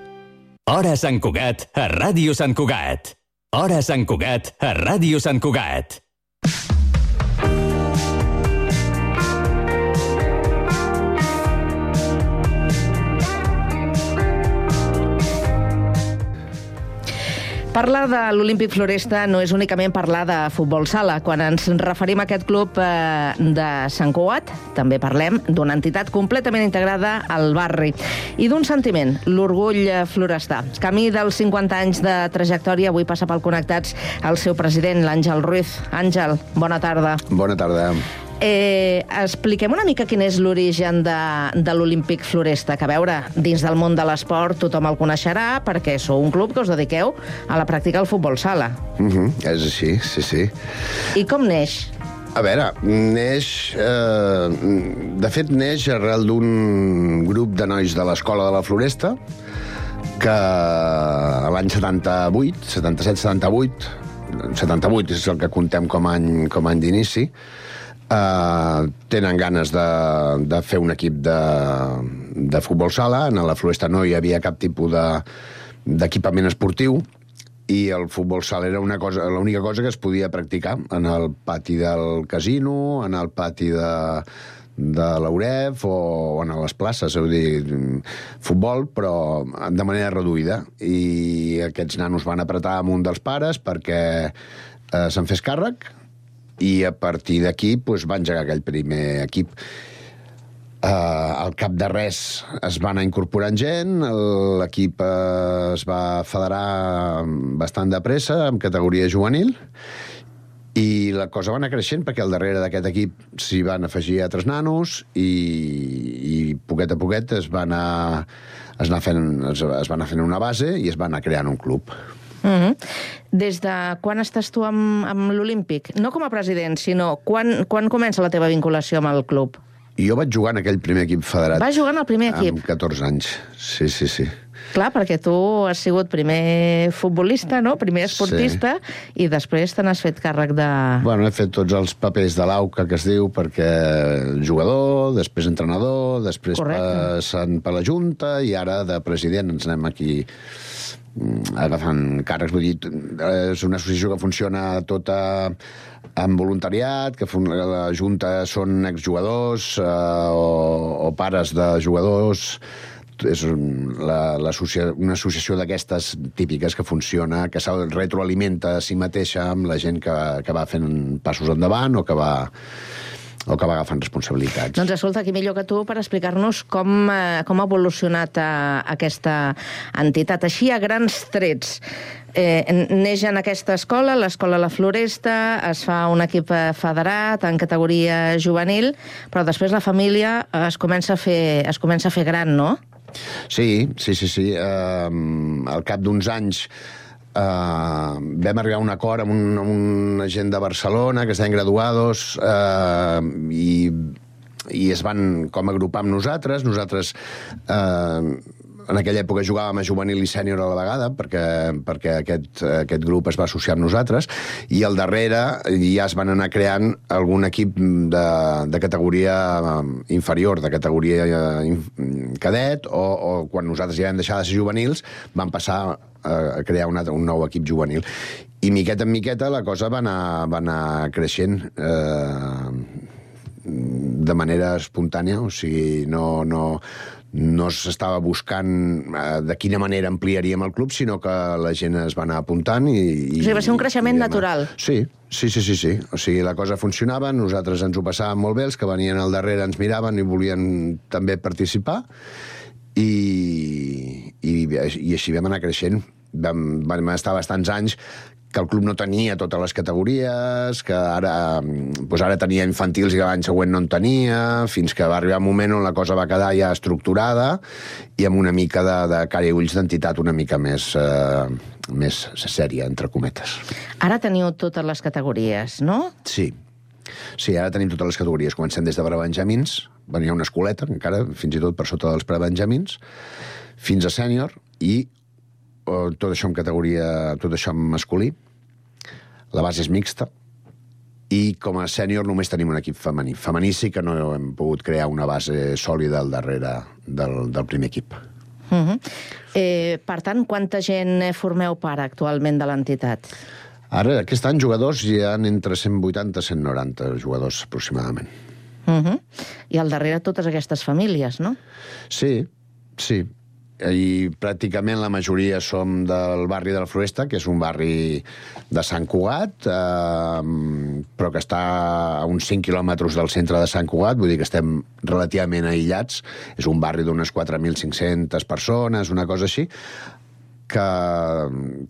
Hora Sant Cugat a Ràdio Sant Cugat. Hora Sant Cugat a Ràdio Sant Cugat. Parlar de l'Olímpic Floresta no és únicament parlar de futbol sala. Quan ens referim a aquest club eh, de Sant Cugat, també parlem d'una entitat completament integrada al barri i d'un sentiment, l'orgull florestà. Camí dels 50 anys de trajectòria, avui passa pel Connectats el seu president, l'Àngel Ruiz. Àngel, bona tarda. Bona tarda. Eh, expliquem una mica quin és l'origen de, de l'Olímpic Floresta, que a veure, dins del món de l'esport tothom el coneixerà perquè sou un club que us dediqueu a la pràctica del futbol sala. Mm -hmm, és així, sí, sí. I com neix? A veure, neix... Eh, de fet, neix arrel d'un grup de nois de l'Escola de la Floresta que l'any 78, 77-78, 78 és el que contem com a any, com a any d'inici, Uh, tenen ganes de, de fer un equip de, de futbol sala. En la Floresta no hi havia cap tipus d'equipament de, esportiu i el futbol sala era una cosa, l'única cosa que es podia practicar en el pati del casino, en el pati de, de l'Auref o, o en les places, és a dir, futbol, però de manera reduïda. I aquests nanos van apretar amb un dels pares perquè eh, se'n fes càrrec i a partir d'aquí pues, va engegar aquell primer equip. Uh, al cap de res es va anar incorporant gent, l'equip uh, es va federar bastant de pressa, amb categoria juvenil, i la cosa va anar creixent perquè al darrere d'aquest equip s'hi van afegir altres nanos i, i poquet a poquet es va anar, es, anar fent, es, es va anar fent una base i es va anar creant un club. Mm -hmm. Des de quan estàs tu amb, amb l'Olímpic? No com a president, sinó quan, quan comença la teva vinculació amb el club? Jo vaig jugar en aquell primer equip federat. Va jugar en el primer equip? Amb 14 anys, sí, sí, sí. Clar, perquè tu has sigut primer futbolista, no? primer esportista, sí. i després te n'has fet càrrec de... Bueno, he fet tots els papers de l'AUCA, que es diu, perquè jugador, després entrenador, després Correcte. passant per la Junta, i ara de president ens anem aquí agafant càrrecs. Vull dir, és una associació que funciona tota amb voluntariat, que la Junta són exjugadors eh, o, o pares de jugadors, és la, l'asocia, una associació d'aquestes típiques que funciona, que se'l retroalimenta a si mateixa amb la gent que, que va fent passos endavant o que va o que va agafant responsabilitats. Doncs escolta, qui millor que tu per explicar-nos com, eh, com ha evolucionat eh, aquesta entitat. Així, a grans trets, eh, neix en aquesta escola, l'escola La Floresta, es fa un equip eh, federat en categoria juvenil, però després la família es comença a fer, es comença a fer gran, no? Sí, sí, sí, sí. Uh, al cap d'uns anys uh, vam arribar a un acord amb, un, amb una gent de Barcelona que estaven graduados uh, i, i es van com agrupar amb nosaltres. Nosaltres uh, en aquella època jugàvem a juvenil i sènior a la vegada, perquè, perquè aquest, aquest grup es va associar amb nosaltres, i al darrere ja es van anar creant algun equip de, de categoria inferior, de categoria cadet, o, o quan nosaltres ja vam deixar de ser juvenils, van passar a crear un, altre, un nou equip juvenil. I miqueta en miqueta la cosa va anar, va anar creixent eh, de manera espontània, o sigui, no, no, no s'estava buscant eh, de quina manera ampliaríem el club, sinó que la gent es va anar apuntant i... i o sigui, va ser un creixement natural. Sí, sí, sí, sí, sí. O sigui, la cosa funcionava, nosaltres ens ho passàvem molt bé, els que venien al darrere ens miraven i volien també participar, i, i, i així vam anar creixent. Vam, vam estar bastants anys que el club no tenia totes les categories, que ara, doncs ara tenia infantils i l'any següent no en tenia, fins que va arribar un moment on la cosa va quedar ja estructurada i amb una mica de, de cara i ulls d'entitat una mica més, eh, més sèria, entre cometes. Ara teniu totes les categories, no? Sí. Sí, ara tenim totes les categories. Comencem des de prebenjamins, venia una escoleta, encara, fins i tot per sota dels prebenjamins, fins a sènior, i tot això en categoria, tot això en masculí. La base és mixta. I com a sènior només tenim un equip femení. Femení sí que no hem pogut crear una base sòlida al darrere del, del primer equip. Uh -huh. eh, per tant, quanta gent formeu part actualment de l'entitat? Ara, aquest any, jugadors hi ha entre 180 i 190 jugadors, aproximadament. Uh -huh. I al darrere totes aquestes famílies, no? Sí, sí i pràcticament la majoria som del barri de la Floresta, que és un barri de Sant Cugat, eh, però que està a uns 5 quilòmetres del centre de Sant Cugat, vull dir que estem relativament aïllats. És un barri d'unes 4.500 persones, una cosa així, que,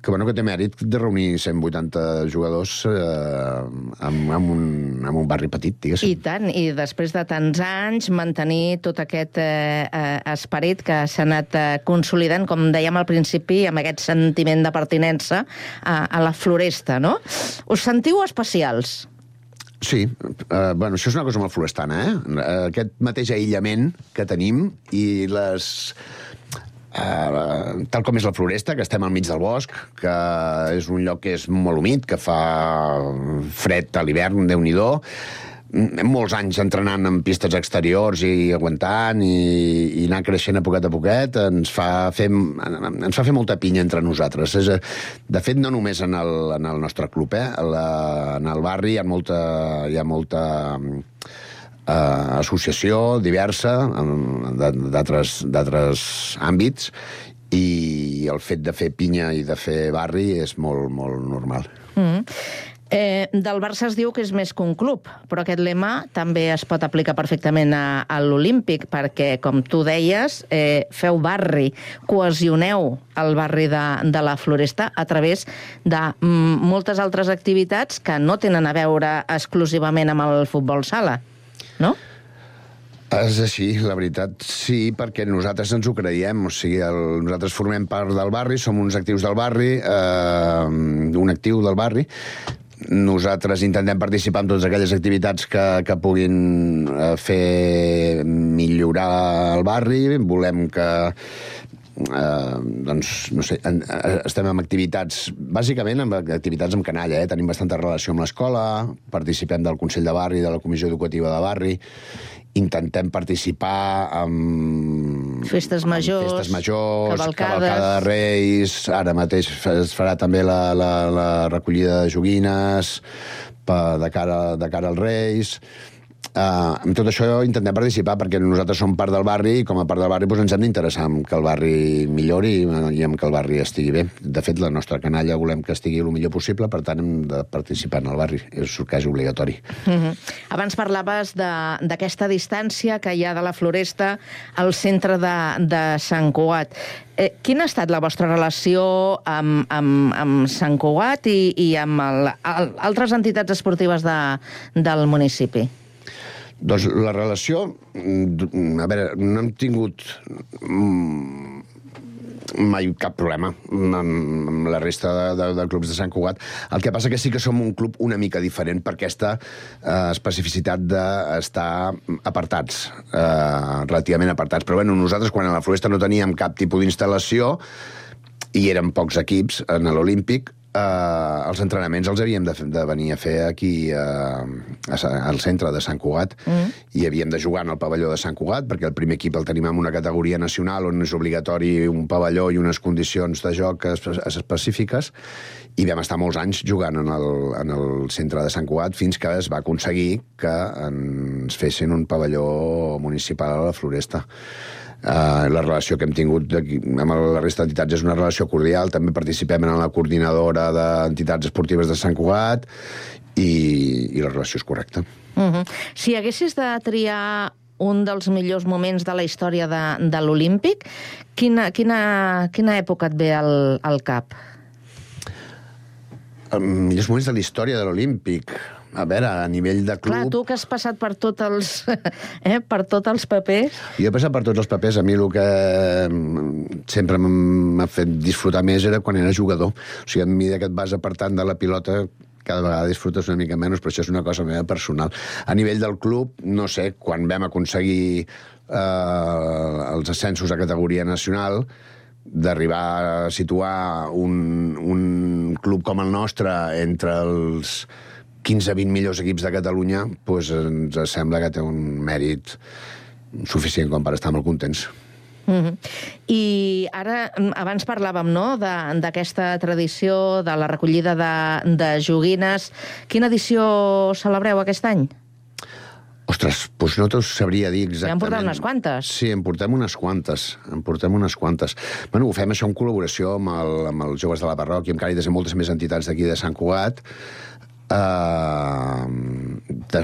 que, bueno, que té mèrit de reunir 180 jugadors eh, en, en, un, en un barri petit, diguéssim. I tant, i després de tants anys mantenir tot aquest eh, eh, esperit que s'ha anat eh, consolidant, com dèiem al principi, amb aquest sentiment de pertinença a, a la floresta, no? Us sentiu especials? Sí, uh, bueno, això és una cosa molt florestana, eh? Aquest mateix aïllament que tenim i les Uh, tal com és la Floresta, que estem al mig del bosc, que és un lloc que és molt humit, que fa fred a l'hivern, déu nhi mm, molts anys entrenant en pistes exteriors i aguantant i, i anar creixent a poquet a poquet ens fa fer, ens fa fer molta pinya entre nosaltres. És, de fet, no només en el, en el nostre club, eh? La, en el barri hi ha molta, hi ha molta eh, associació diversa d'altres àmbits i el fet de fer pinya i de fer barri és molt, molt normal. Mm. Eh, del Barça es diu que és més que un club, però aquest lema també es pot aplicar perfectament a, a l'Olímpic, perquè, com tu deies, eh, feu barri, cohesioneu el barri de, de la Floresta a través de mm, moltes altres activitats que no tenen a veure exclusivament amb el futbol sala, no? És així, la veritat, sí, perquè nosaltres ens ho creiem, o sigui, el, nosaltres formem part del barri, som uns actius del barri, eh, un actiu del barri, nosaltres intentem participar en totes aquelles activitats que, que puguin eh, fer millorar el barri, volem que eh, doncs, no sé, en, eh, estem amb activitats, bàsicament amb activitats amb canalla, eh? tenim bastanta relació amb l'escola, participem del Consell de Barri, de la Comissió Educativa de Barri, intentem participar amb... Festes majors, festes majors, cavalcades. cavalcada de Reis, ara mateix es farà també la, la, la recollida de joguines pa, de, cara, de cara als Reis. Uh, amb tot això intentem participar perquè nosaltres som part del barri i com a part del barri doncs, ens hem d'interessar en que el barri millori i, en que el barri estigui bé. De fet, la nostra canalla volem que estigui el millor possible, per tant hem de participar en el barri. És és obligatori. Mm -hmm. Abans parlaves d'aquesta distància que hi ha de la Floresta al centre de, de Sant Cugat. Eh, quina ha estat la vostra relació amb, amb, amb Sant Cugat i, i amb el, el, altres entitats esportives de, del municipi? Doncs la relació... mm, A veure, no hem tingut mm, mai cap problema amb, amb la resta de, de, de clubs de Sant Cugat. El que passa que sí que som un club una mica diferent per aquesta eh, especificitat d'estar apartats, eh, relativament apartats. Però bueno, nosaltres quan a la Floresta no teníem cap tipus d'instal·lació i eren pocs equips en l'Olímpic, eh, els entrenaments els havíem de, de venir a fer aquí eh, a, al centre de Sant Cugat Mm. i havíem de jugar en el pavelló de Sant Cugat perquè el primer equip el tenim en una categoria nacional on és obligatori un pavelló i unes condicions de joc espe- específiques i vam estar molts anys jugant en el, en el centre de Sant Cugat fins que es va aconseguir que ens fessin un pavelló municipal a la Floresta. Uh, la relació que hem tingut aquí, amb la resta d'entitats és una relació cordial. També participem en la coordinadora d'entitats esportives de Sant Cugat i, i la relació és correcta. Mm -hmm. Si haguessis de triar un dels millors moments de la història de, de l'Olímpic, quina, quina, quina època et ve al, al cap? Els millors moments de la història de l'Olímpic. A veure, a nivell de club... Clar, tu que has passat per tots els, eh, per tots els papers... Jo he passat per tots els papers. A mi el que mm, sempre m'ha fet disfrutar més era quan era jugador. O sigui, a mesura que et vas apartant de la pilota, cada vegada disfrutes una mica menys, però això és una cosa meva personal. A nivell del club, no sé, quan vam aconseguir eh, els ascensos a categoria nacional, d'arribar a situar un, un club com el nostre entre els 15-20 millors equips de Catalunya, doncs ens sembla que té un mèrit suficient com per estar molt contents. Mm -hmm. I ara, mm, abans parlàvem no, de- d'aquesta tradició, de la recollida de, de joguines. Quina edició celebreu aquest any? Ostres, doncs no t'ho sabria dir Ja en exactament. portem unes quantes. Sí, en portem unes quantes. En portem unes quantes. Bueno, ho fem això en col·laboració amb, el, amb els joves de la parròquia, amb Càritas i moltes més entitats d'aquí de Sant Cugat. Uh, de,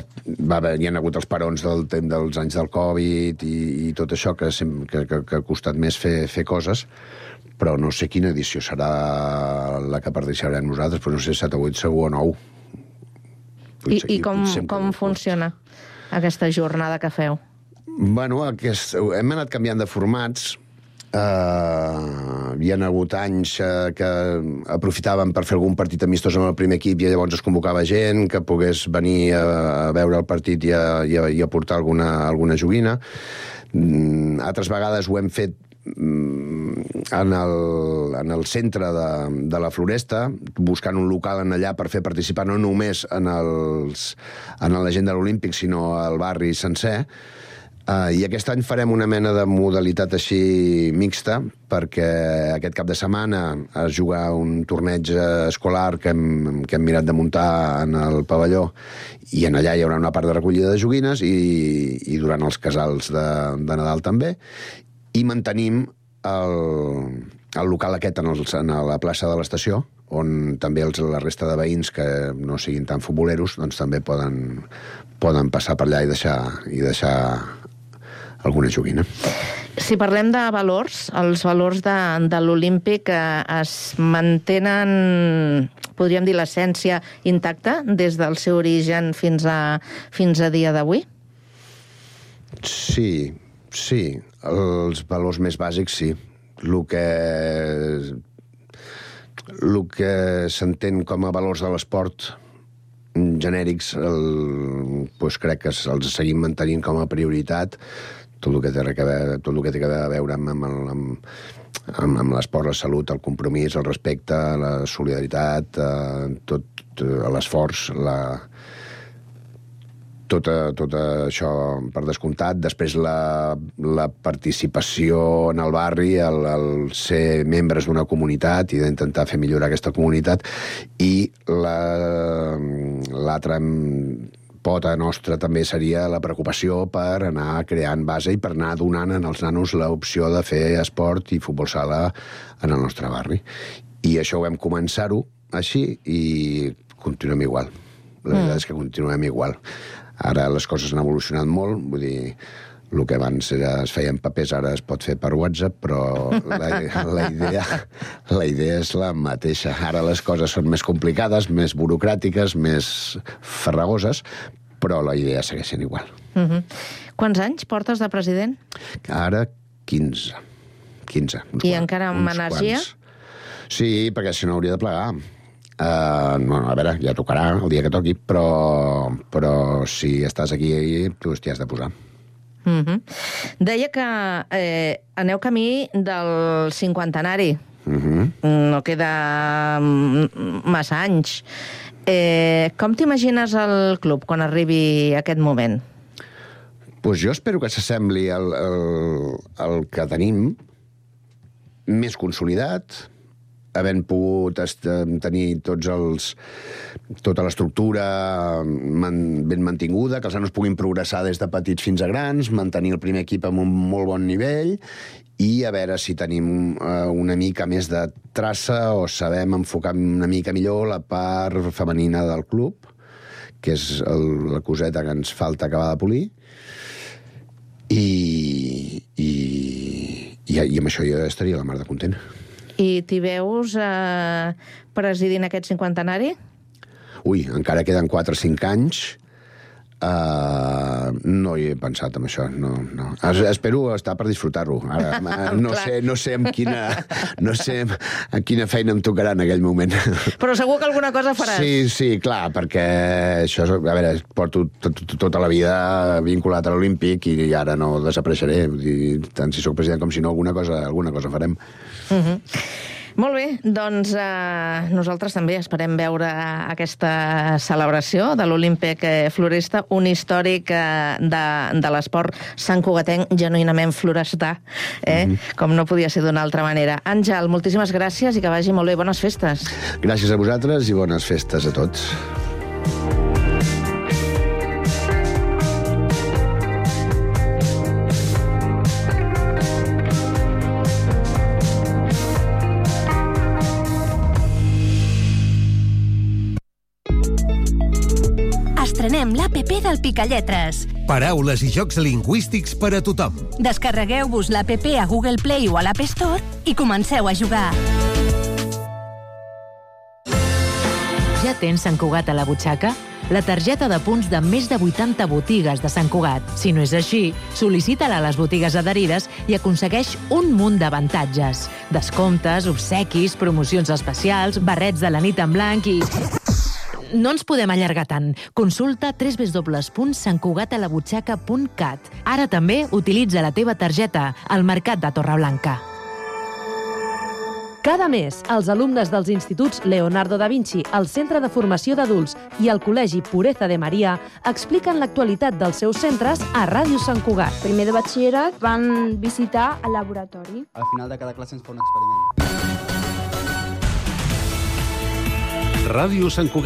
va haver, hi ha hagut els parons del, temps dels anys del Covid i, i tot això que, sem- que, que, que ha costat més fer, fer coses però no sé quina edició serà la que participarem nosaltres, però no sé, 7 o 8 segur o 9. I, i com, com funciona aquesta jornada que feu? Bueno, aquest, hem anat canviant de formats. Uh, hi ha hagut anys uh, que aprofitàvem per fer algun partit amistós amb el primer equip i llavors es convocava gent que pogués venir a, a veure el partit i a, i a, i a portar alguna, alguna joguina. Mm, altres vegades ho hem fet mm, en el, en el centre de, de la Floresta, buscant un local en allà per fer participar no només en, els, en la gent de l'Olímpic, sinó al barri sencer, Uh, I aquest any farem una mena de modalitat així mixta, perquè aquest cap de setmana es juga un torneig escolar que hem, que hem mirat de muntar en el pavelló i en allà hi haurà una part de recollida de joguines i, i durant els casals de, de Nadal també. I mantenim el, el local aquest en, el, en la plaça de l'estació, on també els, la resta de veïns que no siguin tan futboleros doncs també poden, poden passar per allà i deixar, i deixar alguna joguina. Si parlem de valors, els valors de, de l'Olímpic eh, es mantenen, podríem dir, l'essència intacta des del seu origen fins a, fins a dia d'avui? Sí, sí. Els valors més bàsics, sí. El que el que s'entén com a valors de l'esport genèrics, el, doncs crec que els seguim mantenint com a prioritat tot el que té, a veure, tot el que té a veure amb, amb, amb, amb, amb l'esport, la salut, el compromís, el respecte, la solidaritat, eh, tot eh, l'esforç, la, tot, tot això per descomptat. Després la, la participació en el barri, el, el ser membres d'una comunitat i d'intentar fer millorar aquesta comunitat i l'altre la, pota nostra també seria la preocupació per anar creant base i per anar donant als nanos l'opció de fer esport i futbol sala en el nostre barri. I això ho vam començar-ho així i continuem igual. La veritat mm. és que continuem igual. Ara les coses han evolucionat molt, vull dir, el que abans era, es feia en papers ara es pot fer per WhatsApp, però la, la, idea, la idea és la mateixa. Ara les coses són més complicades, més burocràtiques, més farragoses, però la idea segueix sent igual. Uh -huh. Quants anys portes de president? Ara 15. 15. I quants, encara amb energia? Quants. Sí, perquè si no hauria de plegar. Uh, no, a veure, ja tocarà el dia que toqui, però, però si estàs aquí, tu t'hi has de posar. Uh -huh. Deia que eh, aneu camí del cinquantenari. Uh -huh. No queda massa anys. Eh, com t'imagines el club quan arribi aquest moment? Pues jo espero que s'assembli al, al, al que tenim, més consolidat, havent pogut tenir tots els, tota l'estructura man, ben mantinguda, que els nanos puguin progressar des de petits fins a grans, mantenir el primer equip amb un molt bon nivell i a veure si tenim uh, una mica més de traça o sabem enfocar una mica millor la part femenina del club, que és el, la coseta que ens falta acabar de polir. I, i, i, i amb això jo estaria la mar de content. I t'hi veus eh, presidint aquest cinquantenari? Ui, encara queden 4 o 5 anys. Uh, no hi he pensat en això, no, no. Es, espero estar per disfrutar-ho. Ara, no, sé, no sé amb quina, no sé amb quina feina em tocarà en aquell moment. Però segur que alguna cosa faràs. Sí, sí, clar, perquè això, a veure, porto tota la vida vinculat a l'Olímpic i ara no desapareixeré. Tant si sóc president com si no, alguna cosa, alguna cosa farem. Uh mhm. -huh. Molt bé, doncs eh, nosaltres també esperem veure aquesta celebració de l'Olímpic Floresta, un històric eh, de, de l'esport Sant Cugatenc genuïnament florestà, eh? Mm -hmm. com no podia ser d'una altra manera. Àngel, moltíssimes gràcies i que vagi molt bé. Bones festes. Gràcies a vosaltres i bones festes a tots. l'APP del Picalletres. Paraules i jocs lingüístics per a tothom. Descarregueu-vos l'APP a Google Play o a l'App Store i comenceu a jugar. Ja tens Sant Cugat a la butxaca? La targeta de punts de més de 80 botigues de Sant Cugat. Si no és així, sol·licita-la a les botigues adherides i aconsegueix un munt d'avantatges. Descomptes, obsequis, promocions especials, barrets de la nit en blanc i No ens podem allargar tant. Consulta www.santcugatalabutxaca.cat. Ara també utilitza la teva targeta al Mercat de Torreblanca. Cada mes, els alumnes dels instituts Leonardo da Vinci, el Centre de Formació d'Adults i el Col·legi Pureza de Maria expliquen l'actualitat dels seus centres a Ràdio Sant Cugat. Primer de batxillerat van visitar el laboratori. Al final de cada classe ens fa un experiment. Ràdio Sant Cugat